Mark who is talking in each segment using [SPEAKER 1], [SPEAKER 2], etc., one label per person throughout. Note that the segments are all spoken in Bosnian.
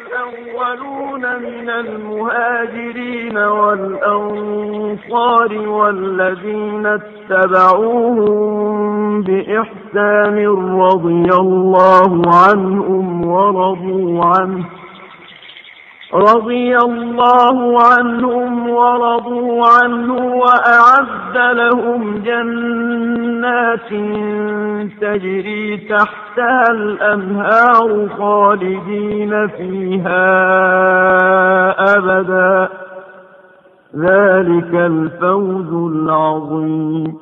[SPEAKER 1] الأولون من المهاجرين والأنصار والذين اتبعوهم بإحسان رضي الله عنهم ورضوا عنه. رضي الله عنهم ورضوا عنه وأعد لهم جنات تجري تحتها الأنهار خالدين فيها أبدا. ذلك الفوز العظيم.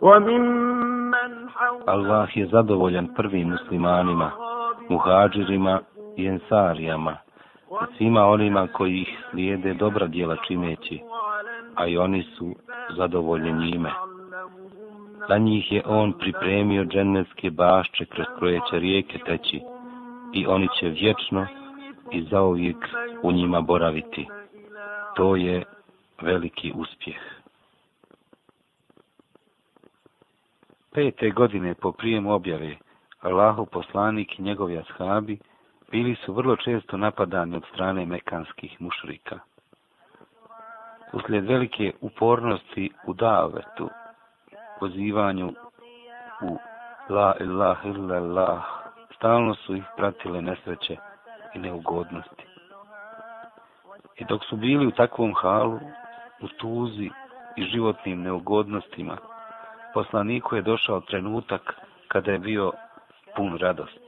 [SPEAKER 1] وممن حول
[SPEAKER 2] je zadovoljan prvim muslimanima, muhađirima i ensarijama, svima onima koji ih slijede dobra djela čineći, a i oni su zadovoljni njime. Za njih je on pripremio dženevske bašče kroz koje će rijeke teći i oni će vječno i zauvijek u njima boraviti. To je veliki uspjeh. Pete godine po prijemu objave, Allahu poslanik i njegovi ashabi bili su vrlo često napadani od strane mekanskih mušrika. Uslijed velike upornosti u davetu, pozivanju u la ilaha illallah, stalno su ih pratile nesreće i neugodnosti. I dok su bili u takvom halu, u tuzi i životnim neugodnostima, poslaniku je došao trenutak kada je bio pun radosti.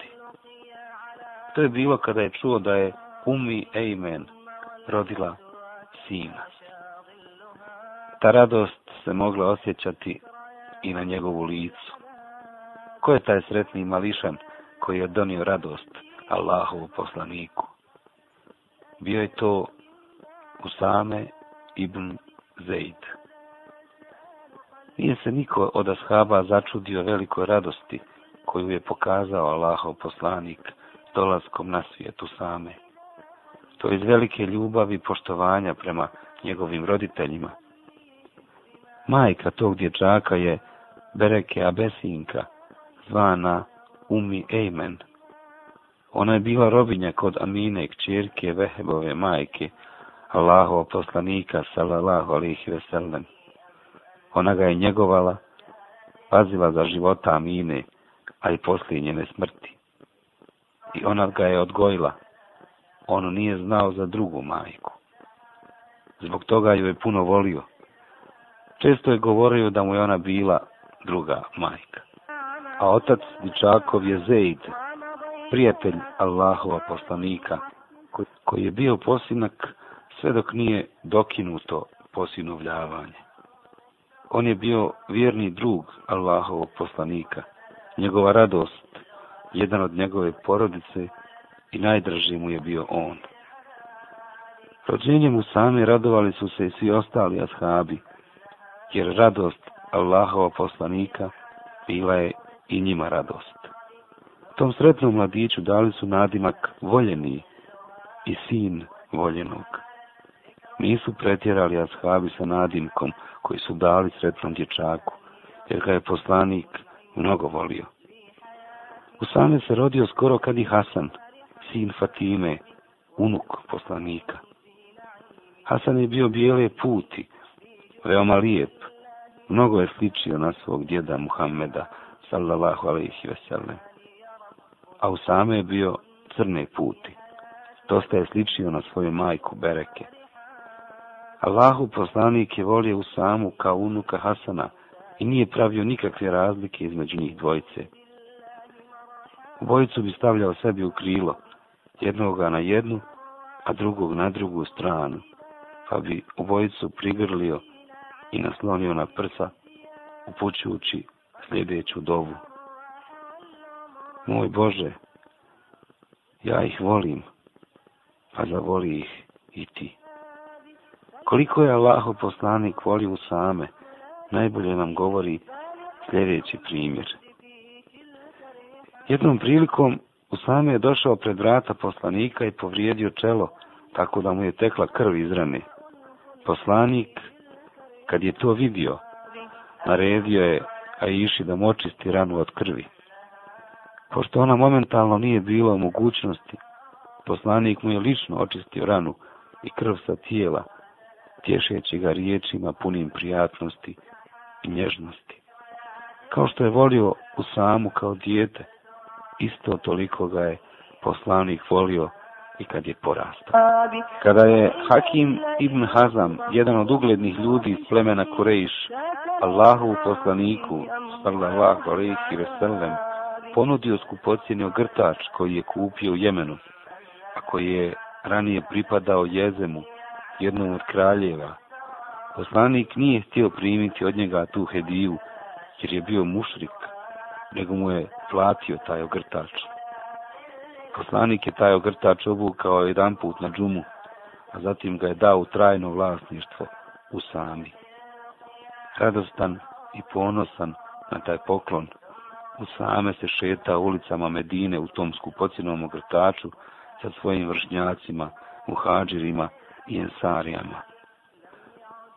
[SPEAKER 2] To je bilo kada je čuo da je Umi Ejmen rodila sina. Ta radost se mogla osjećati i na njegovu licu. Ko je taj sretni mališan koji je donio radost Allahovu poslaniku? Bio je to Usame ibn Zeid. Nije se niko od ashaba začudio velikoj radosti koju je pokazao Allahov poslanik dolaskom na svijetu same. To je iz velike ljubavi i poštovanja prema njegovim roditeljima. Majka tog dječaka je Bereke Abesinka, zvana Umi Ejmen. Ona je bila robinja kod Amine, kćerke Vehebove majke, Allahov poslanika, salallahu alihi veselem. Ona ga je njegovala, pazila za života Amine, a i poslije njene smrti i ona ga je odgojila. On nije znao za drugu majku. Zbog toga ju je puno volio. Često je govorio da mu je ona bila druga majka. A otac Dičakov je Zeid, prijatelj Allahova poslanika, koji je bio posinak sve dok nije dokinuto posinovljavanje. On je bio vjerni drug Allahovog poslanika. Njegova radost jedan od njegove porodice i najdraži mu je bio on. Rođenjem mu sami radovali su se i svi ostali ashabi, jer radost Allahova poslanika bila je i njima radost. Tom sretnom mladiću dali su nadimak voljeni i sin voljenog. Nisu pretjerali ashabi sa nadimkom koji su dali sretnom dječaku, jer ga je poslanik mnogo volio. Usame se rodio skoro kad i Hasan, sin Fatime, unuk poslanika. Hasan je bio bijele puti, veoma lijep, mnogo je sličio na svog djeda Muhammeda, sallallahu alaihi veselem. A Usame je bio crne puti, dosta je sličio na svoju majku Bereke. Allahu poslanik je volio Usamu kao unuka Hasana i nije pravio nikakve razlike između njih dvojice. Obojicu bi stavljao sebi u krilo, jednoga na jednu, a drugog na drugu stranu, pa bi obojicu prigrlio i naslonio na prsa, upućujući sljedeću dovu. Moj Bože, ja ih volim, pa zavoli ih i ti. Koliko je Allaho poslanik volio same, najbolje nam govori sljedeći primjer. Jednom prilikom Usame je došao pred vrata poslanika i povrijedio čelo, tako da mu je tekla krv iz rane. Poslanik, kad je to vidio, naredio je Aiši da močisti ranu od krvi. Pošto ona momentalno nije bila u mogućnosti, Poslanik mu je lično očistio ranu i krv sa tijela, tješeći ga riječima punim prijatnosti i nježnosti. Kao što je volio u samu kao dijete, isto toliko ga je poslanik volio i kad je porastao. Kada je Hakim ibn Hazam, jedan od uglednih ljudi iz plemena Kurejiš, Allahu poslaniku, sallallahu alaihi ve sellem, ponudio skupocijenio grtač koji je kupio u Jemenu, a koji je ranije pripadao Jezemu, jednom od kraljeva. Poslanik nije htio primiti od njega tu hediju, jer je bio mušrik, nego mu je platio taj ogrtač. Poslanik je taj ogrtač obukao jedan put na džumu, a zatim ga je dao u trajno vlasništvo u sami. Radostan i ponosan na taj poklon, u same se šeta ulicama Medine u tom skupocinom ogrtaču sa svojim vršnjacima, muhađirima i ensarijama.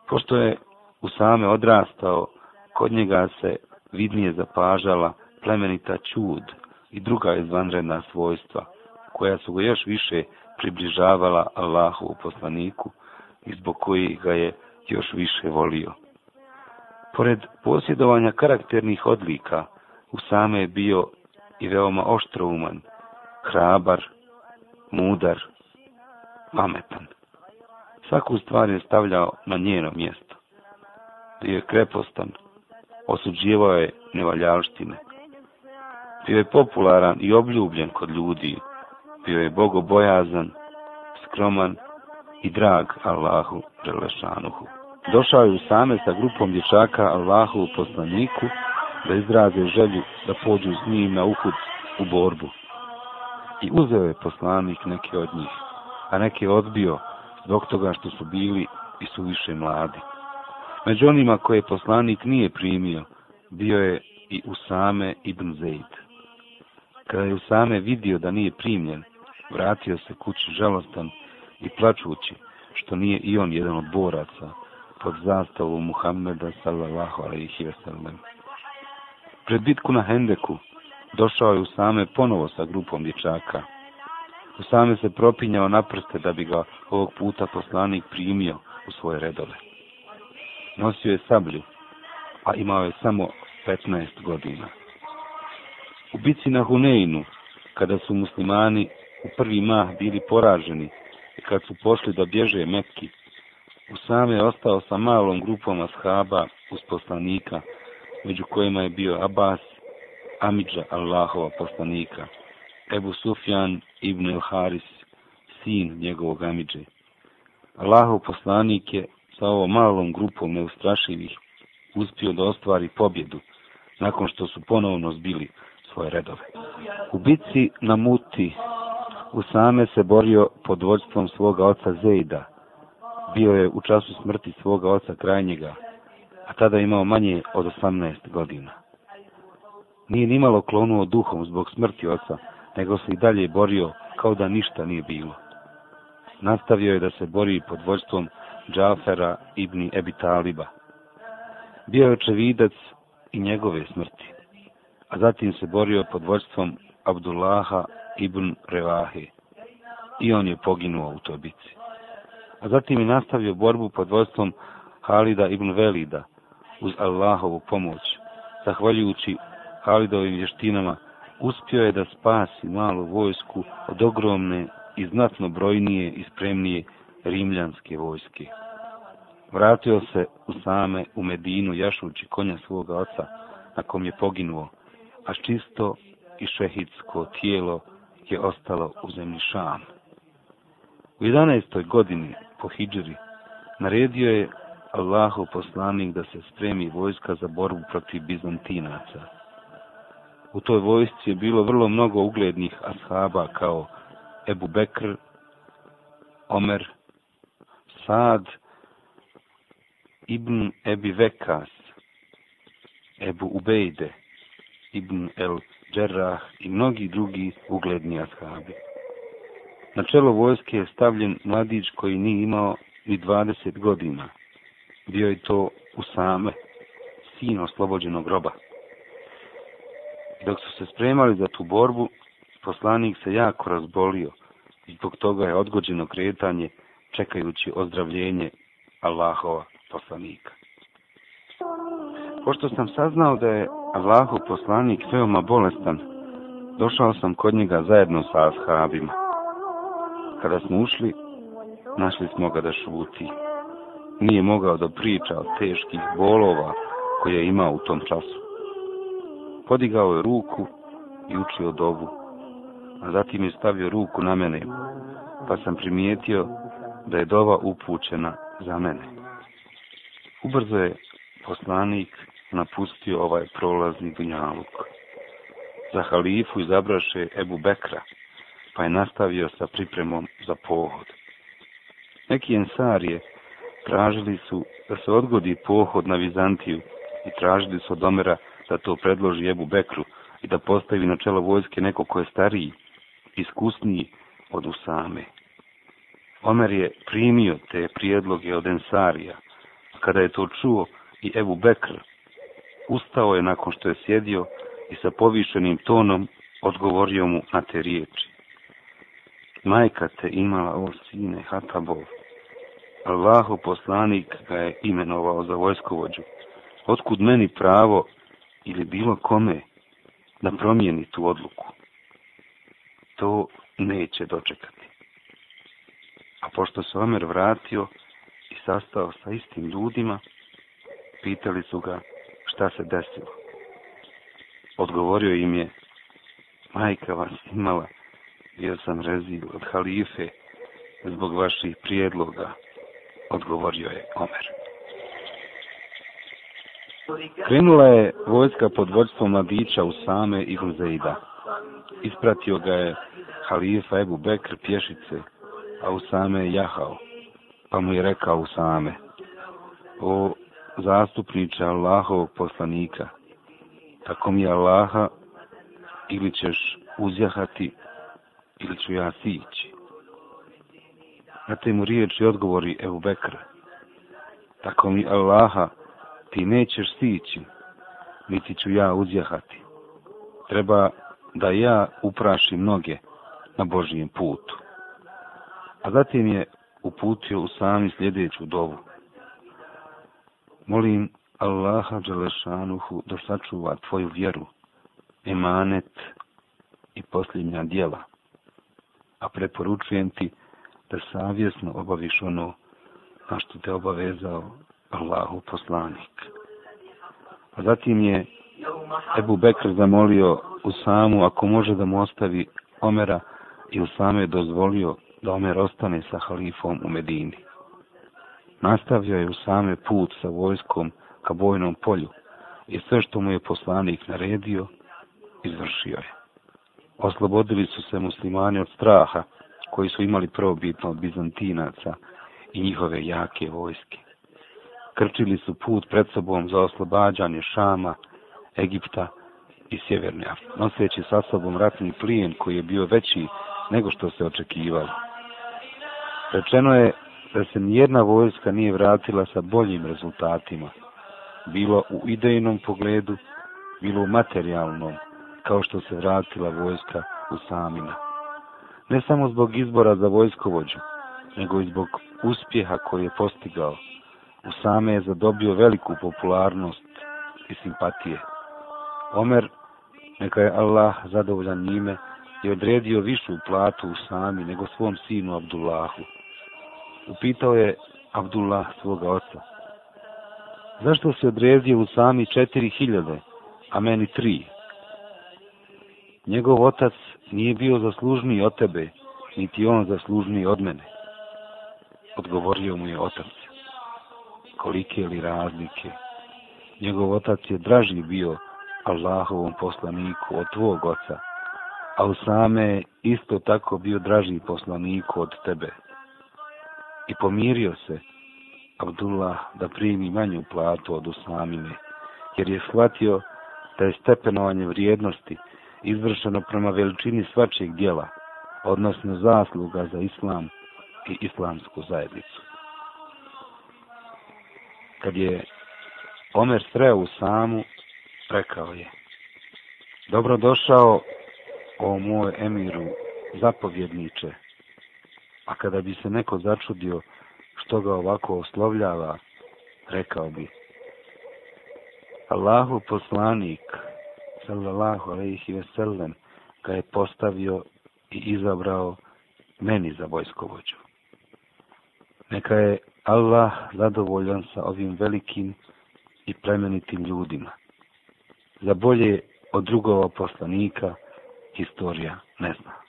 [SPEAKER 2] Pošto je u same odrastao, kod njega se vidnije zapažala plemenita čud i druga izvanredna svojstva, koja su ga još više približavala Allahu u poslaniku i zbog kojih ga je još više volio. Pored posjedovanja karakternih odlika, Usame je bio i veoma oštrouman, hrabar, mudar, pametan. Svaku stvar je stavljao na njeno mjesto. Bio je krepostan, osuđivao je nevaljalštine. Bio je popularan i obljubljen kod ljudi. Bio je bogobojazan, skroman i drag Allahu Đelešanuhu. Došao je u same sa grupom dječaka Allahu u poslaniku da izraze želju da pođu s njim na uhud u borbu. I uzeo je poslanik neke od njih, a neke odbio zbog toga što su bili i su više mladi. Među onima koje poslanik nije primio, bio je i Usame ibn Zaid. Kada je Usame vidio da nije primljen, vratio se kući žalostan i plačući, što nije i on jedan od boraca pod zastavu Muhammeda sallallahu alaihi ve sellem. Pred bitku na Hendeku došao je Usame ponovo sa grupom dječaka. Usame se propinjao na prste da bi ga ovog puta poslanik primio u svoje redove. Nosio je sablju, a imao je samo 15 godina. U bici na Huneinu, kada su muslimani u prvi mah bili poraženi i kad su pošli da bježe Mekki, Usame je ostao sa malom grupom ashaba uz poslanika, među kojima je bio Abbas, Amidža Allahova poslanika, Ebu Sufjan ibn el Haris, sin njegovog Amidže. Allahov poslanik je sa ovom malom grupom neustrašivih uspio da ostvari pobjedu nakon što su ponovno zbili svoje redove. U bitci na Muti Usame se borio pod vođstvom svoga oca Zejda. Bio je u času smrti svoga oca krajnjega, a tada imao manje od 18 godina. Nije nimalo klonuo duhom zbog smrti oca, nego se i dalje borio kao da ništa nije bilo. Nastavio je da se bori pod vođstvom Džafera ibn Ebi Taliba. Bio je očevidac i njegove smrti, a zatim se borio pod vođstvom Abdullaha ibn Revahe i on je poginuo u toj bici. A zatim je nastavio borbu pod vođstvom Halida ibn Velida uz Allahovu pomoć, zahvaljujući Halidovim vještinama, uspio je da spasi malu vojsku od ogromne i znatno brojnije i spremnije rimljanske vojske. Vratio se u same u Medinu jašući konja svoga oca, na kom je poginuo, a čisto i šehidsko tijelo je ostalo u zemlji Šam. U 11. godini po Hidžri naredio je Allahu poslanik da se spremi vojska za borbu protiv Bizantinaca. U toj vojsci je bilo vrlo mnogo uglednih ashaba kao Ebu Bekr, Omer, Sad, Ibn Ebi Vekas, Ebu Ubejde, Ibn El Džerrah i mnogi drugi ugledni ashabi. Na čelo vojske je stavljen mladić koji nije imao ni 20 godina. Bio je to Usame, sin oslobođenog groba. Dok su se spremali za tu borbu, poslanik se jako razbolio, i zbog toga je odgođeno kretanje čekajući ozdravljenje Allahova poslanika. Pošto sam saznao da je Allahu poslanik veoma bolestan, došao sam kod njega zajedno sa ashabima. Kada smo ušli, našli smo ga da šuti. Nije mogao da priča od teških bolova koje je imao u tom času. Podigao je ruku i učio dovu, a zatim je stavio ruku na mene, pa sam primijetio da je dova upućena za mene. Ubrzo je poslanik napustio ovaj prolazni dunjaluk. Za halifu izabraše Ebu Bekra, pa je nastavio sa pripremom za pohod. Neki ensarije tražili su da se odgodi pohod na Vizantiju i tražili su od Omera da to predloži Ebu Bekru i da postavi na čelo vojske neko ko je stariji, iskusniji od Usame. Omer je primio te prijedloge od Ensarija, a kada je to čuo i Ebu Bekr, ustao je nakon što je sjedio i sa povišenim tonom odgovorio mu na te riječi. Majka te imala o sine Hatabov. Allahu poslanik ga je imenovao za vojskovođu. Otkud meni pravo ili bilo kome da promijeni tu odluku? To neće dočekati. A pošto se Omer vratio i sastao sa istim ljudima, pitali su ga šta se desilo. Odgovorio im je, majka vas imala, jer sam rezil od halife zbog vaših prijedloga, odgovorio je Omer. Krenula je vojska pod vođstvom mladića Usame i Huzeida. Ispratio ga je halifa Ebu Bekr pješice, a Usame je jahao. Pa mu je rekao Usame, o zastupniče Allahovog poslanika, tako mi je Allaha, ili ćeš uzjahati, ili ću ja sići. Na te mu riječi odgovori Ebu Bekra. tako mi Allaha, ti nećeš sići, niti ću ja uzjahati. Treba da ja uprašim noge na Božijem putu. A zatim je uputio u sami sljedeću dovu. Molim Allaha Đelešanuhu da sačuva tvoju vjeru, emanet i posljednja dijela. A preporučujem ti da savjesno obaviš ono na što te obavezao Allahu poslanik. A zatim je Ebu Bekr zamolio u samu ako može da mu ostavi Omera i Usame je dozvolio da Omer ostane sa halifom u Medini. Nastavio je u same put sa vojskom ka bojnom polju i sve što mu je poslanik naredio, izvršio je. Oslobodili su se muslimani od straha koji su imali probitno od Bizantinaca i njihove jake vojske. Krčili su put pred sobom za oslobađanje Šama, Egipta i Sjeverne Afrike, noseći sa sobom ratni plijen koji je bio veći nego što se očekivalo. Rečeno je da se nijedna vojska nije vratila sa boljim rezultatima, bilo u idejnom pogledu, bilo u materijalnom, kao što se vratila vojska u Samina. Ne samo zbog izbora za vojskovođu, nego i zbog uspjeha koji je postigao. U same je zadobio veliku popularnost i simpatije. Omer, neka je Allah zadovoljan njime, je odredio višu platu u sami nego svom sinu Abdullahu. Upitao je Abdullah svoga oca. Zašto se odredio u sami četiri hiljade, a meni tri? Njegov otac nije bio zaslužniji od tebe, niti on zaslužniji od mene. Odgovorio mu je otac. Kolike li razlike? Njegov otac je draži bio Allahovom poslaniku od tvog oca, a u same isto tako bio draži poslaniku od tebe i pomirio se Abdullah da primi manju platu od Uslamine, jer je shvatio da je stepenovanje vrijednosti izvršeno prema veličini svačijeg dijela, odnosno zasluga za islam i islamsku zajednicu. Kad je Omer sreo u samu, rekao je, Dobro došao, o moj emiru, zapovjedniče, A kada bi se neko začudio što ga ovako oslovljava, rekao bi Allahu poslanik, sallallahu alaihi ve sellem, ga je postavio i izabrao meni za vojskovođu. Neka je Allah zadovoljan sa ovim velikim i plemenitim ljudima. Za bolje od drugova poslanika historija ne zna.